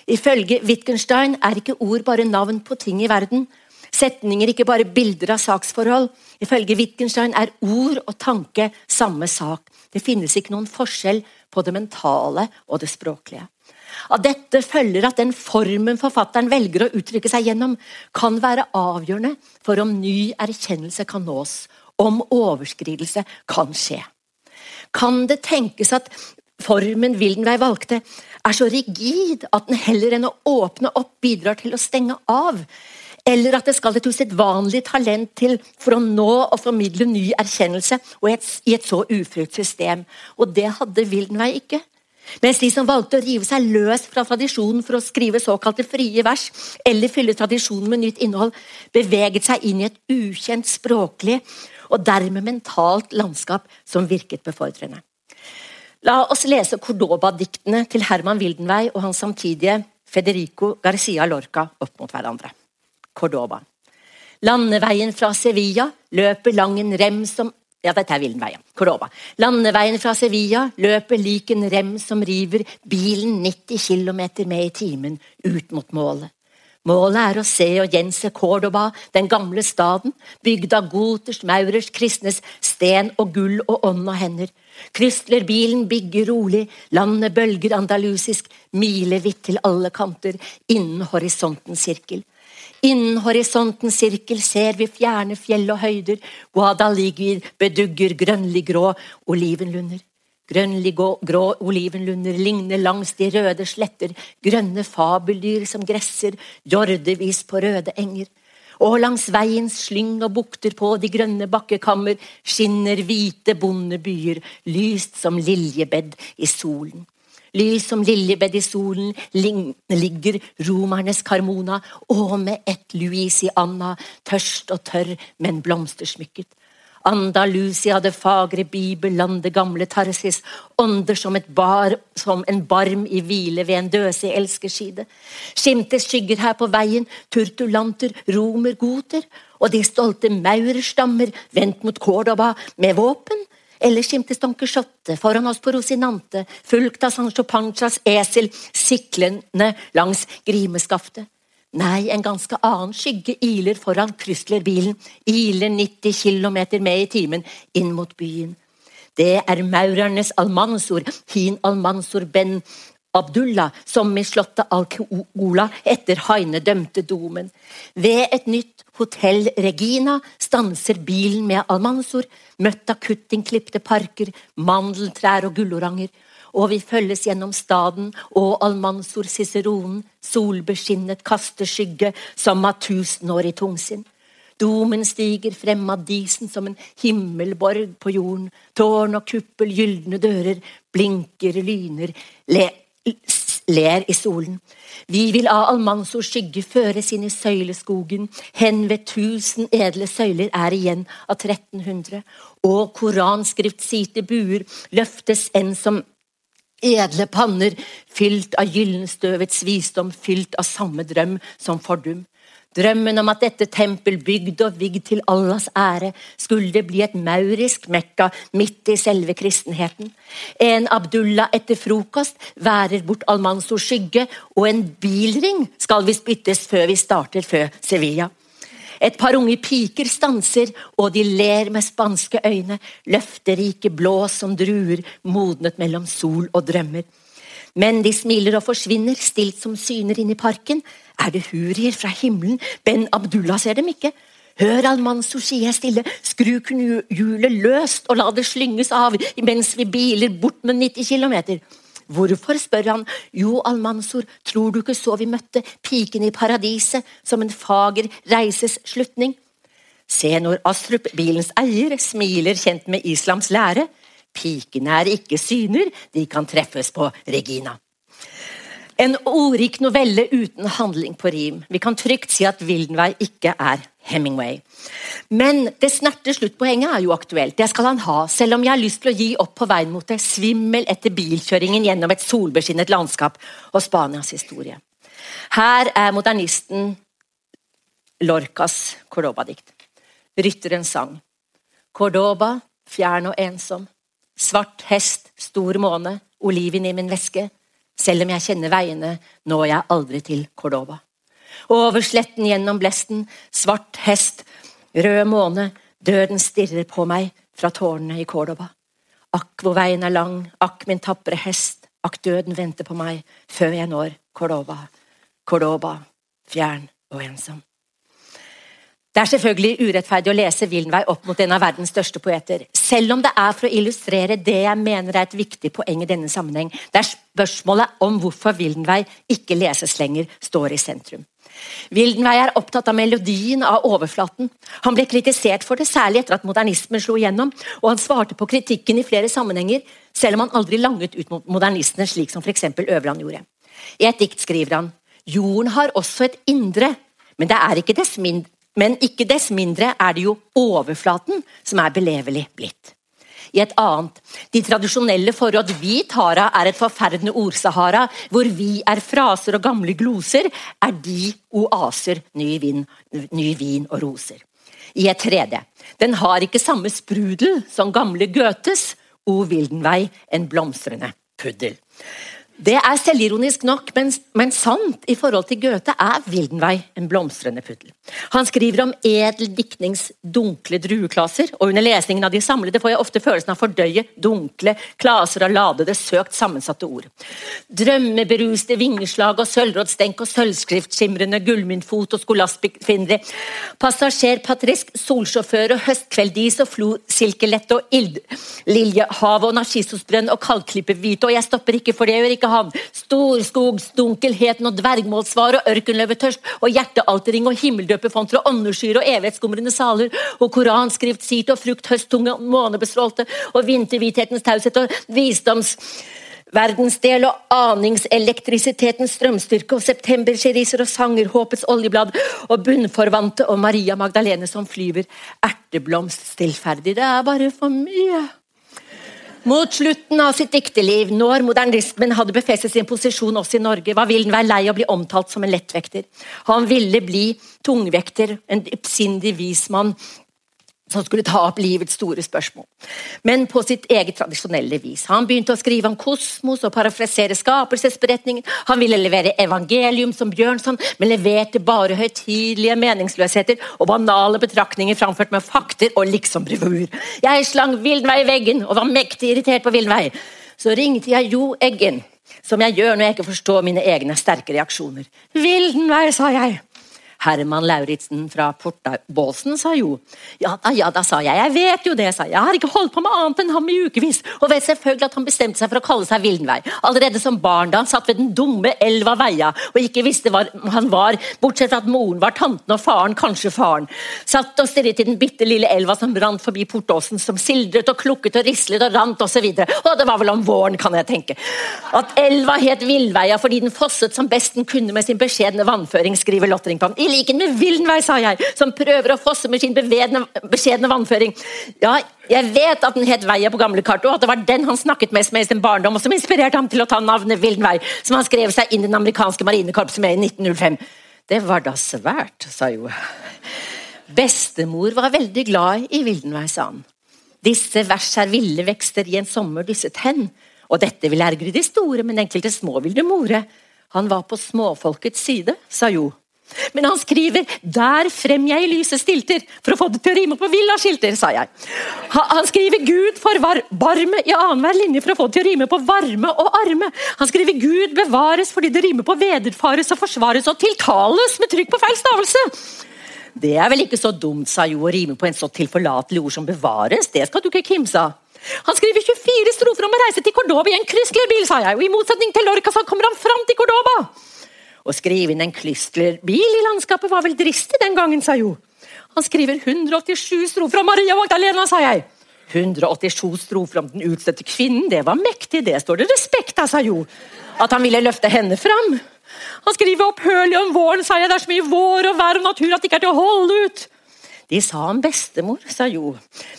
Ifølge Wittgenstein er ikke ord bare navn på ting i verden, Setninger, ikke bare bilder av saksforhold. Ifølge Wittgenstein er ord og tanke samme sak. Det finnes ikke noen forskjell på det mentale og det språklige. Av dette følger at den formen forfatteren velger å uttrykke seg gjennom, kan være avgjørende for om ny erkjennelse kan nås, om overskridelse kan skje. Kan det tenkes at formen Wildenvey valgte, er så rigid at den heller enn å åpne opp bidrar til å stenge av? Eller at det skal et usedvanlig talent til for å nå og formidle ny erkjennelse et, i et så ufrukt system. Og det hadde Wildenvey ikke. Mens de som valgte å rive seg løs fra tradisjonen for å skrive såkalte frie vers, eller fylle tradisjonen med nytt innhold, beveget seg inn i et ukjent språklig og dermed mentalt landskap som virket befordrende. La oss lese Cordoba-diktene til Herman Wildenvey og hans samtidige Federico Garcia Lorca opp mot hverandre. Cordoba. Landeveien fra Sevilla løper lang en rem som ja, dette er Villenveien. Cordoba. Landeveien fra Sevilla løper lik en rem som river bilen 90 km med i timen ut mot målet. Målet er å se og gjense Cordoba, den gamle staden, bygd av goters, maurers, kristnes, sten og gull og ånd og hender. Krystler bilen bygger rolig, landet bølger andalusisk, milevidt til alle kanter, innen horisontens sirkel. Innen horisontens sirkel ser vi fjerne fjell og høyder, Guadaligir bedugger grønlig grå olivenlunder. Grønlig grå olivenlunder ligner langs de røde sletter, grønne fabeldyr som gresser jordevis på røde enger. Og langs veiens slyng og bukter på de grønne bakkekammer skinner hvite bondebyer, lyst som liljebed i solen. Lys som liljebed i solen ligger romernes Carmona, og med ett Louisiana, tørst og tørr, men blomstersmykket. Andalusia, det fagre bibelland, det gamle Tarsis, ånder som, bar, som en barm i hvile ved en døsig elskeskide. Skimtes skygger her på veien, turtulanter, romer, goter, og de stolte maurerstammer vendt mot Cordoba med våpen, eller skimtes Don Quijote foran oss på Rosinante, fulgt av Sancho Panchas esel siklende langs grimeskaftet. Nei, en ganske annen skygge iler foran Chrysler-bilen, iler 90 km med i timen inn mot byen. Det er maurernes Almansor, hin Almansor ben Abdullah, som i slottet Al-Kula etter Haine dømte domen. Ved et nytt hotell Regina stanser bilen med Almansor, møtt av kuttingklipte parker, mandeltrær og gulloranger. og vi følges gjennom staden, og Almansor Ciceronen, solbeskinnet, kaster skygge som av tusen år i tungsinn. Domen stiger frem av disen som en himmelborg på jorden. Tårn og kuppel, gylne dører, blinker, lyner, le, ler i solen. Vi vil av Almansors skygge føres inn i søyleskogen. Hen ved tusen edle søyler er igjen av 1300. Og koranskriftsite buer løftes enn som edle panner, fylt av gyllenstøvets visdom, fylt av samme drøm som fordum. Drømmen om at dette tempel, bygd og vigd til Allahs ære, skulle bli et maurisk mekka midt i selve kristenheten. En Abdullah etter frokost værer bort Almansors skygge, og en bilring skal visst byttes før vi starter før Sevilla. Et par unge piker stanser, og de ler med spanske øyne, løfterike blå som druer, modnet mellom sol og drømmer. Men de smiler og forsvinner, stilt som syner inn i parken. Er det hurier fra himmelen? Ben Abdullah ser dem ikke. Hør, Almansor, sier jeg stille, skru hjulet løst og la det slynges av mens vi biler bort med 90 km. Hvorfor, spør han. Jo, Almansor, tror du ikke så vi møtte piken i paradiset som en fager reises slutning? Se når Astrup, bilens eier, smiler kjent med islams lære. Pikene er ikke syner, de kan treffes på Regina. En ordrik novelle uten handling på rim. Vi kan trygt si at Wildenvey ikke er Hemingway. Men det snerte sluttpoenget er jo aktuelt. Det skal han ha, selv om jeg har lyst til å gi opp på veien mot det svimmel etter bilkjøringen gjennom et solbeskinnet landskap og Spanias historie. Her er modernisten Lorcas Cordoba-dikt. Rytterens sang. Cordoba, fjern og ensom. Svart hest, stor måne, oliven i min veske. Selv om jeg kjenner veiene, når jeg aldri til Cordoba. Over sletten gjennom blesten, svart hest, rød måne, døden stirrer på meg fra tårnene i Cordoba. Akk hvor veien er lang, akk min tapre hest, akk døden venter på meg før jeg når Cordoba. Cordoba, fjern og ensom. Det er selvfølgelig urettferdig å lese Wildenvey opp mot en av verdens største poeter, selv om det er for å illustrere det jeg mener er et viktig poeng i denne sammenheng, der spørsmålet om hvorfor Wildenvey ikke leses lenger, står i sentrum. Wildenvey er opptatt av melodien, av overflaten. Han ble kritisert for det, særlig etter at modernismen slo igjennom, og han svarte på kritikken i flere sammenhenger, selv om han aldri langet ut mot modernistene, slik som f.eks. Øverland gjorde. I et dikt skriver han Jorden har også et indre, men det er ikke dess mindre men ikke dess mindre er det jo overflaten som er belevelig blitt. I et annet, de tradisjonelle forråd vi Tara er et forferdende ordsahara, hvor vi er fraser og gamle gloser, er de oaser, ny vin, ny vin og roser. I et tredje, den har ikke samme sprudel som gamle Goethes, O Wildenvei, en blomstrende puddel. Det er selvironisk nok, men, men, sant i forhold til Goethe er Wildenvey en blomstrende puddel. Han skriver om edel diktnings dunkle drueklaser, og under lesningen av de samlede får jeg ofte følelsen av fordøye dunkle klaser av ladede, søkt sammensatte ord. Drømmeberuste vingeslag og sølvrådstenk og sølvskriftskimrende gullmyntfot og skolaspikfindre. Passasjerpatrisk solsjåfør og høstkveldis og flosilkelett og ildliljehav og narsissosbrønn og kalkklippehvite, og jeg stopper ikke for det, jeg gjør ikke Hav, storskogsdunkelheten og dvergmålsvar og ørkenløvetørst og hjertealtering og himmeldøpefonter og åndeskyer og evighetsskumrende saler og koranskrift, sirt og frukt, høsttunge, månebestrålte og vinterhvithetens taushet og visdoms verdensdel og aningselektrisitetens strømstyrke og septemberskjeriser og sanger, håpets oljeblad og bunnforvante og Maria Magdalene som flyver erteblomst stillferdig. Det er bare for mye. Mot slutten av sitt dikteliv, når modernismen hadde befestet sin posisjon også i Norge, var Wilden være lei å bli omtalt som en lettvekter. Han ville bli tungvekter, en oppsindig vismann som skulle ta opp livets store spørsmål, men på sitt eget tradisjonelle vis. Han begynte å skrive om kosmos og parafrasere skapelsesberetningen. Han ville levere evangelium som Bjørnson, men leverte bare høytidelige meningsløsheter og banale betraktninger framført med fakter og liksom-brevur. Jeg slang Vildenvei i veggen og var mektig irritert på Vildenvei. Så ringte jeg Jo Eggen, som jeg gjør når jeg ikke forstår mine egne sterke reaksjoner. Vildenvei, sa jeg. Herman Lauritzen fra Portabåsen, sa jo. Ja da, ja da, sa jeg. Jeg vet jo det, sa jeg. Jeg har ikke holdt på med annet enn ham i ukevis. Og vet selvfølgelig at han bestemte seg for å kalle seg Vildenvei. Allerede som barn da han satt ved den dumme elva Veia og ikke visste hva han var, bortsett fra at moren var tanten og faren kanskje faren. Satt og stirret i den bitte lille elva som rant forbi Portåsen, som sildret og klukket og rislet og rant osv. Og, så og det var vel om våren, kan jeg tenke. At elva het Villveia fordi den fosset som best den kunne med sin beskjedne vannføring, skriver Lottrington. Likhet med Vildenvei, sa jeg, som prøver å fosse med sin beskjedne vannføring. Ja, jeg vet at den het Veia på gamle kart, og at det var den han snakket mest med i sin barndom, og som inspirerte ham til å ta navnet Vildenvei, som han skrev seg inn i den amerikanske marinekorpset med i 1905. Det var da svært, sa jo. Bestemor var veldig glad i Vildenvei, sa han. Disse vers er ville vekster i en sommer dysset hen, og dette vil ergre de store, men enkelte små vil det more. Han var på småfolkets side, sa Jo. Men han skriver 'Der frem jeg i lyset stilter', for å få det til å rime på villaskilter, sa jeg. Han skriver 'Gud forbarme' i annenhver linje for å få det til å rime på varme og arme. Han skriver 'Gud bevares' fordi det rimer på vederfares og forsvares og tiltales med trykk på feil stavelse. Det er vel ikke så dumt, sa Jo, å rime på en så tilforlatelig ord som 'bevares'. Det skal du ikke kimse av. Han skriver 24 strofer om å reise til Cordoba i en Chrysler-bil, sa jeg. Og i motsetning til Lorca så kommer han fram til Cordoba. Å skrive inn en Chrysler-bil i landskapet var vel dristig den gangen, sa Jo. Han skriver 187 strofer om Maria Magdalena, sa jeg. 187 strofer om den utstøtte kvinnen, det var mektig, det står det respekt av, sa Jo. At han ville løfte henne fram. Han skriver opphørlig om våren, sa jeg. Det er så mye vår og vær og natur at det ikke er til å holde ut. De sa om bestemor, sa Jo,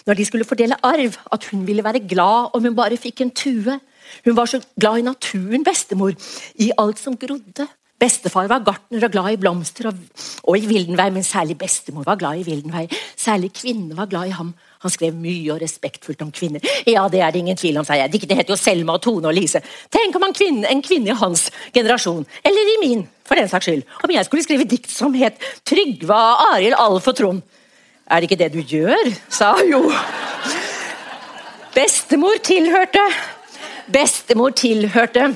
når de skulle fordele arv, at hun ville være glad om hun bare fikk en tue. Hun var så glad i naturen, bestemor, i alt som grodde. Bestefar var gartner og glad i blomster og, og i Vildenvei, men særlig bestemor var glad i Vildenvei. Særlig kvinnene var glad i ham. Han skrev mye og respektfullt om kvinner. Ja, det er det ingen tvil om, sa jeg. Diktene heter jo Selma og Tone og Lise. Tenk om kvinne, en kvinne i hans generasjon, eller i min, for den saks skyld, om jeg skulle skrive dikt som het Trygve Arild Alf og Trond. Er det ikke det du gjør? sa jo. Bestemor tilhørte Bestemor tilhørte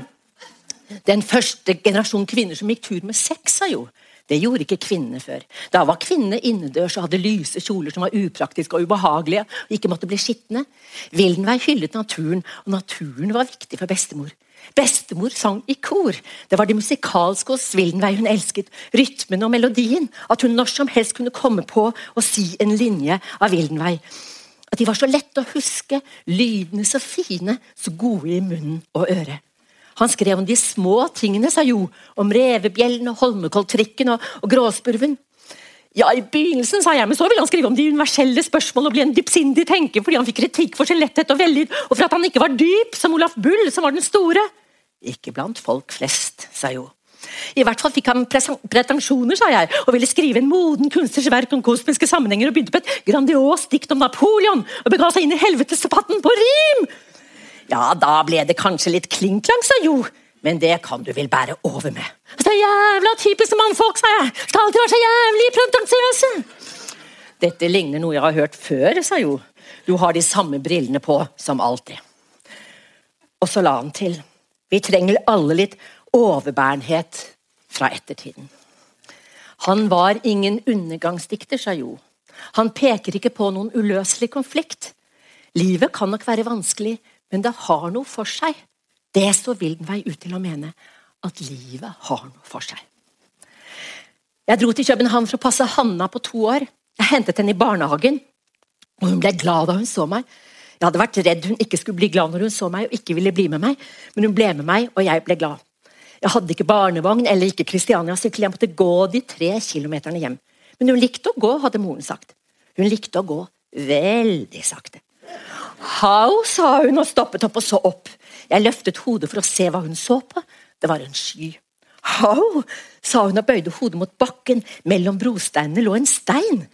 den første generasjon kvinner som gikk tur med sex, sa jo. Det gjorde ikke kvinnene før. Da var kvinnene innendørs og hadde lyse kjoler som var upraktiske og ubehagelige og ikke måtte bli skitne. Vildenvei hyllet naturen, og naturen var viktig for bestemor. Bestemor sang i kor. Det var det musikalske hos Vildenvei hun elsket. Rytmen og melodien. At hun når som helst kunne komme på og si en linje av Vildenvei At de var så lette å huske, lydene så fine, så gode i munnen og øret. Han skrev om de små tingene, sa Jo. Om revebjellen og Holmenkolltrikken og, og gråspurven. Ja, i begynnelsen, sa jeg, men så ville han skrive om de universelle spørsmål og bli en dypsindig tenker fordi han fikk kritikk for sin letthet og vellyd, og for at han ikke var dyp som Olaf Bull, som var den store. Ikke blant folk flest, sa Jo. I hvert fall fikk han pretensjoner, sa jeg, og ville skrive en moden kunstners verk om kosmiske sammenhenger, og begynte på et grandios dikt om Napoleon, og bega seg inn i helvetesdebatten på rim! Ja, da ble det kanskje litt klinklang, sa Jo. Men det kan du vel bære over med. Så jævla typisk mannfolk, sa jeg. Skal alltid være så jævlig pretensiøse. Dette ligner noe jeg har hørt før, sa Jo. Du har de samme brillene på som alltid. Og så la han til. Vi trenger alle litt overbærenhet fra ettertiden. Han var ingen undergangsdikter, sa Jo. Han peker ikke på noen uløselig konflikt. Livet kan nok være vanskelig, men det har noe for seg. Det så Wildenvei ut til å mene. At livet har noe for seg. Jeg dro til København for å passe Hanna på to år. Jeg hentet henne i barnehagen, og hun ble glad da hun så meg. Jeg hadde vært redd hun ikke skulle bli glad når hun så meg og ikke ville bli med meg, men hun ble med meg, og jeg ble glad. Jeg hadde ikke barnevogn eller ikke Kristiania-sykkel, jeg måtte gå de tre kilometerne hjem. Men hun likte å gå, hadde moren sagt. Hun likte å gå veldig sakte. How, sa hun og stoppet opp og så opp. Jeg løftet hodet for å se hva hun så på. Det var en sky. How, sa hun og bøyde hodet mot bakken. Mellom brosteinene lå en stein.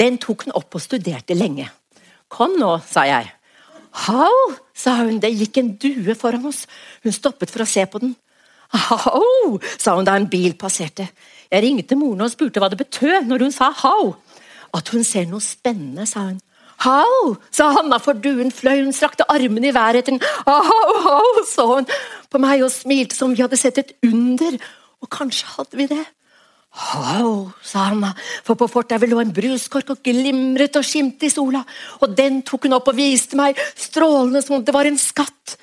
Den tok hun opp og studerte lenge. Kom nå, sa jeg. How, sa hun, det gikk en due foran oss. Hun stoppet for å se på den. How, sa hun da en bil passerte. Jeg ringte moren og spurte hva det betød når hun sa how. At hun ser noe spennende, sa hun. Hau, sa Hanna, for duen fløy. Hun strakte armene i været etter den. Hau, hau, så hun på meg og smilte som vi hadde sett et under. Og kanskje hadde vi det. Hau, sa Hanna, for på fortauet lå en bruskork og glimret og skimte i sola, og den tok hun opp og viste meg, strålende som om det var en skatt.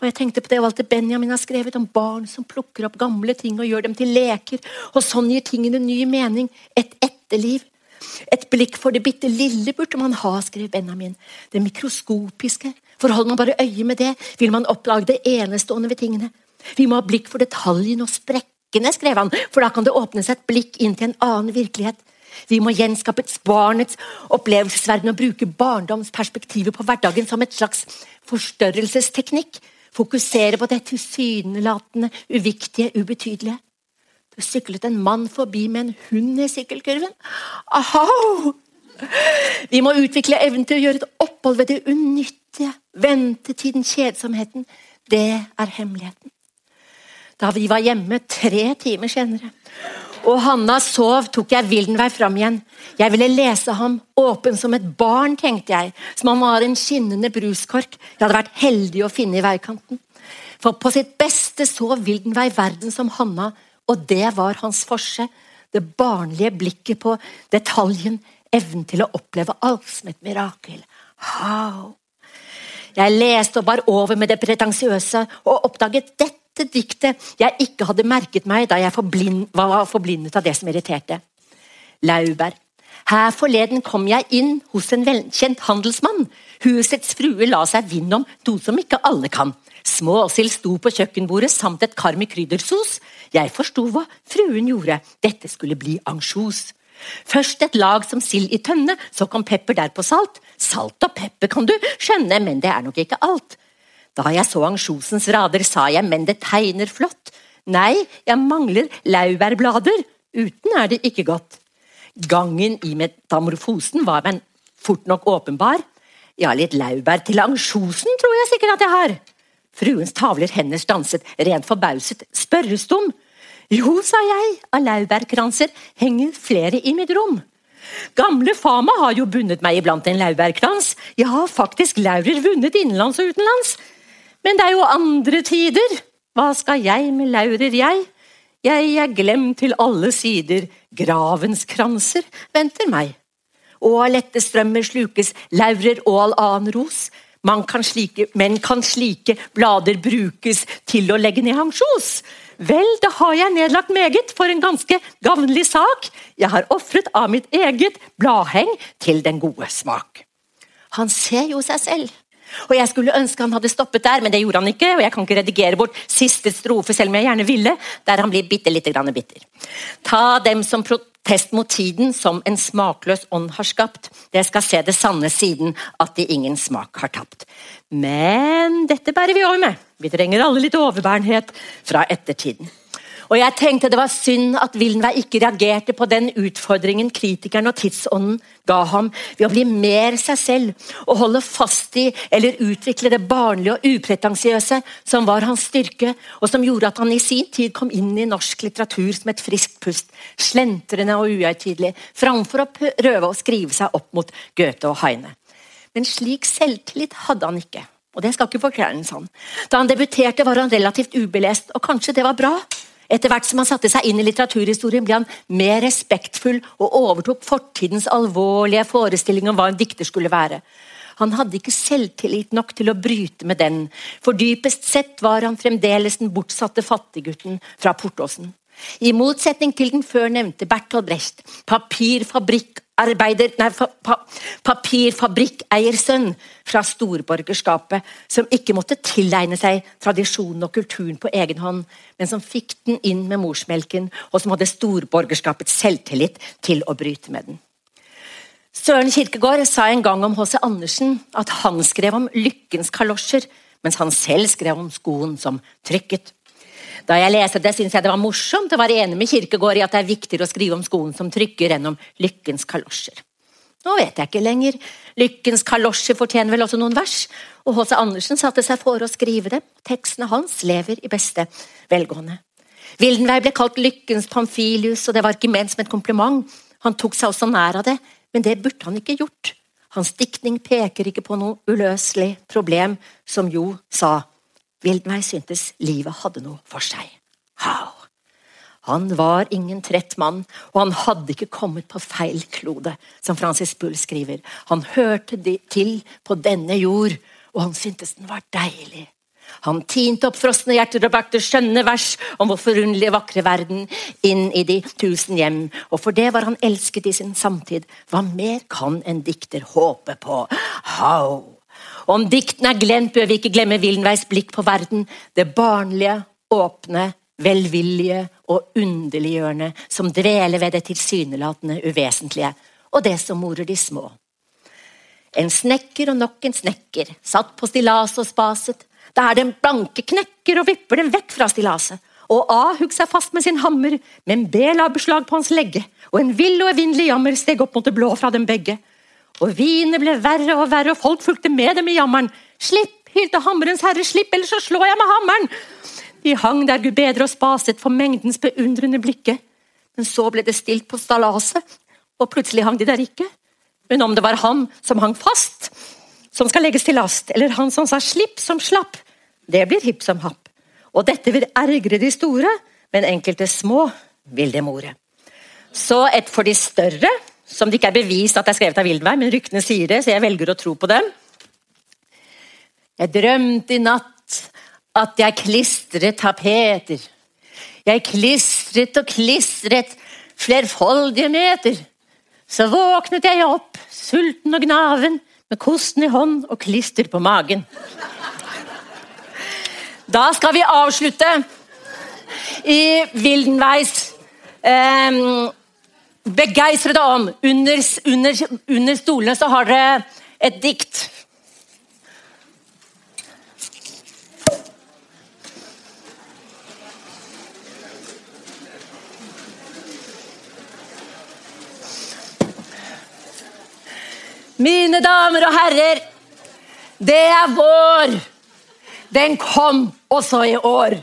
Og jeg tenkte på det Walter Benjamin har skrevet om barn som plukker opp gamle ting og gjør dem til leker, og sånn gir tingene ny mening, et etterliv. Et blikk for det bitte lille burde man ha, skrev Benjamin. Det mikroskopiske. For holder man bare øye med det, vil man oppdage det enestående ved tingene. Vi må ha blikk for detaljen og sprekkene, skrev han, for da kan det åpne seg et blikk inn til en annen virkelighet. Vi må gjenskape barnets opplevelsesverden og bruke barndomsperspektivet på hverdagen som et slags forstørrelsesteknikk fokusere på det tilsynelatende, uviktige, ubetydelige. Syklet en mann forbi med en hund i sykkelkurven. Ahau! Vi må utvikle evnen til å gjøre et opphold ved det unyttige. Ventetiden, kjedsomheten. Det er hemmeligheten. Da vi var hjemme tre timer senere, og Hanna sov, tok jeg Wildenvei fram igjen. Jeg ville lese ham, åpen som et barn, tenkte jeg, som om han var en skinnende bruskork jeg hadde vært heldig å finne i veikanten. For på sitt beste så Wildenvei verden som Hanna, og det var hans forse. Det barnlige blikket på detaljen, evnen til å oppleve alt som et mirakel. How? Jeg leste og bar over med det pretensiøse og oppdaget dette diktet jeg ikke hadde merket meg da jeg forblind, var forblindet av det som irriterte. Laurbær. Her forleden kom jeg inn hos en velkjent handelsmann. Husets frue la seg vind om noe som ikke alle kan. Småsild sto på kjøkkenbordet samt et kar med kryddersos. Jeg forsto hva fruen gjorde. Dette skulle bli ansjos. Først et lag som sild i tønne, så kom pepper derpå salt. Salt og pepper kan du skjønne, men det er nok ikke alt. Da jeg så ansjosens rader, sa jeg, men det tegner flott. Nei, jeg mangler laurbærblader. Uten er det ikke godt. Gangen i metamorfosen var men fort nok åpenbar. Ja, litt laurbær til ansjosen tror jeg sikkert at jeg har. Fruens tavler hender stanset, rent forbauset, spørrestum. Jo, sa jeg, av laurbærkranser henger flere i mitt rom. Gamle Fama har jo bundet meg iblant en laurbærkrans. Jeg har faktisk laurer vunnet innenlands og utenlands. Men det er jo andre tider. Hva skal jeg med laurer, jeg? Jeg er glemt til alle sider, gravens kranser venter meg. Og av lette strømmer slukes laurer og all annen ros. Kan slike, men kan slike blader brukes til å legge ned hangsjos? Vel, da har jeg nedlagt meget for en ganske gavnlig sak. Jeg har ofret av mitt eget bladheng til den gode smak. Han ser jo seg selv. Og Jeg skulle ønske han hadde stoppet der, men det gjorde han ikke. og Jeg kan ikke redigere bort siste strofe, selv om jeg gjerne ville, der han blir bitte lite grann bitter. Ta dem som protest mot tiden, som en smakløs ånd har skapt. Det skal se det sanne siden, at de ingen smak har tapt. Men dette bærer vi over med. Vi trenger alle litt overbærenhet fra ettertiden. Og jeg tenkte det var synd at Wildenvey ikke reagerte på den utfordringen kritikeren og tidsånden ga ham ved å bli mer seg selv og holde fast i eller utvikle det barnlige og upretensiøse som var hans styrke, og som gjorde at han i sin tid kom inn i norsk litteratur som et friskt pust, slentrende og uhøytidelig, framfor å prøve å skrive seg opp mot Goethe og Heine. Men slik selvtillit hadde han ikke. Og det skal ikke forklares sånn. Da han debuterte, var han relativt ubelest, og kanskje det var bra. Etter hvert som han satte seg inn i litteraturhistorien, ble han mer respektfull og overtok fortidens alvorlige forestilling om hva en dikter skulle være. Han hadde ikke selvtillit nok til å bryte med den, for dypest sett var han fremdeles den bortsatte fattiggutten fra Portåsen. I motsetning til den før nevnte Bertolt Brecht, papirfabrikk arbeider, nei, pa, papirfabrikkeiersønn fra storborgerskapet, som ikke måtte tilegne seg tradisjonen og kulturen på egen hånd, men som fikk den inn med morsmelken, og som hadde storborgerskapets selvtillit til å bryte med den. Søren Kirkegård sa en gang om H.C. Andersen at han skrev om lykkens kalosjer, mens han selv skrev om skoen som trykket. Da jeg leste det, syntes jeg det var morsomt å være enig med Kirkegård i at det er viktigere å skrive om skoen som trykker, enn om lykkens kalosjer. Nå vet jeg ikke lenger. Lykkens kalosjer fortjener vel også noen vers, og H.C. Andersen satte seg for å skrive det. Tekstene hans lever i beste velgående. Wildenvey ble kalt lykkens Pamfilius, og det var ikke ment som et kompliment. Han tok seg også nær av det, men det burde han ikke gjort. Hans diktning peker ikke på noe uløselig problem, som Jo sa Wildenvey syntes livet hadde noe for seg. How? Han var ingen trett mann, og han hadde ikke kommet på feil klode, som Francis Bull skriver. Han hørte til på denne jord, og han syntes den var deilig. Han tinte opp frosne hjerter og brakte skjønne vers om vår forunderlige, vakre verden inn i de tusen hjem, og for det var han elsket i sin samtid. Hva mer kan en dikter håpe på? How? Om diktene er glemt, bør vi ikke glemme Wildenveis blikk på verden. Det barnlige, åpne, velvillige og underliggjørende som dveler ved det tilsynelatende uvesentlige, og det som morer de små. En snekker og nok en snekker satt på stillaset og spaset, der den blanke knekker og vipper den vekk fra stillaset. Og A hugg seg fast med sin hammer, men B la beslag på hans legge, og en vill og evinnelig jammer steg opp mot det blå fra dem begge. Og vinet ble verre og verre, og folk fulgte med dem i jammeren. Slipp, hylte hammerens herre, slipp, ellers så slår jeg med hammeren! De hang der Gud bedre og spaset for mengdens beundrende blikke. Men så ble det stilt på stallaset, og plutselig hang de der ikke. Men om det var han som hang fast, som skal legges til last, eller han som sa slipp som slapp, det blir hipp som happ. Og dette vil ergre de store, men enkelte små vil det more. Så et for de større, som det ikke er bevist at det er skrevet av Wildenberg, men ryktene sier det, så jeg velger å tro på dem. Jeg drømte i natt at jeg klistret tapeter. Jeg klistret og klistret flerfoldige meter. Så våknet jeg opp, sulten og gnaven, med kosten i hånd og klister på magen. Da skal vi avslutte i Wildenveis eh, begeistret om. Under, under, under stolene så har dere et dikt. Mine damer og herrer, det er vår. Den kom også i år.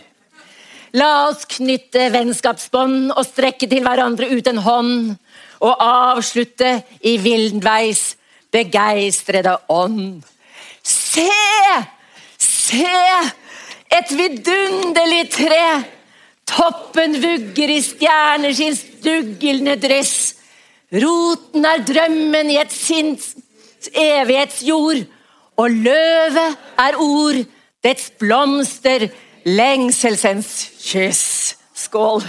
La oss knytte vennskapsbånd og strekke til hverandre ut en hånd og avslutte i villveis begeistrede ånd. Se! Se! Et vidunderlig tre! Toppen vugger i stjerneskinns duglende dress. Roten er drømmen i et sinns evighetsjord, og løvet er ord, dets blomster lengselsens kyss. Skål!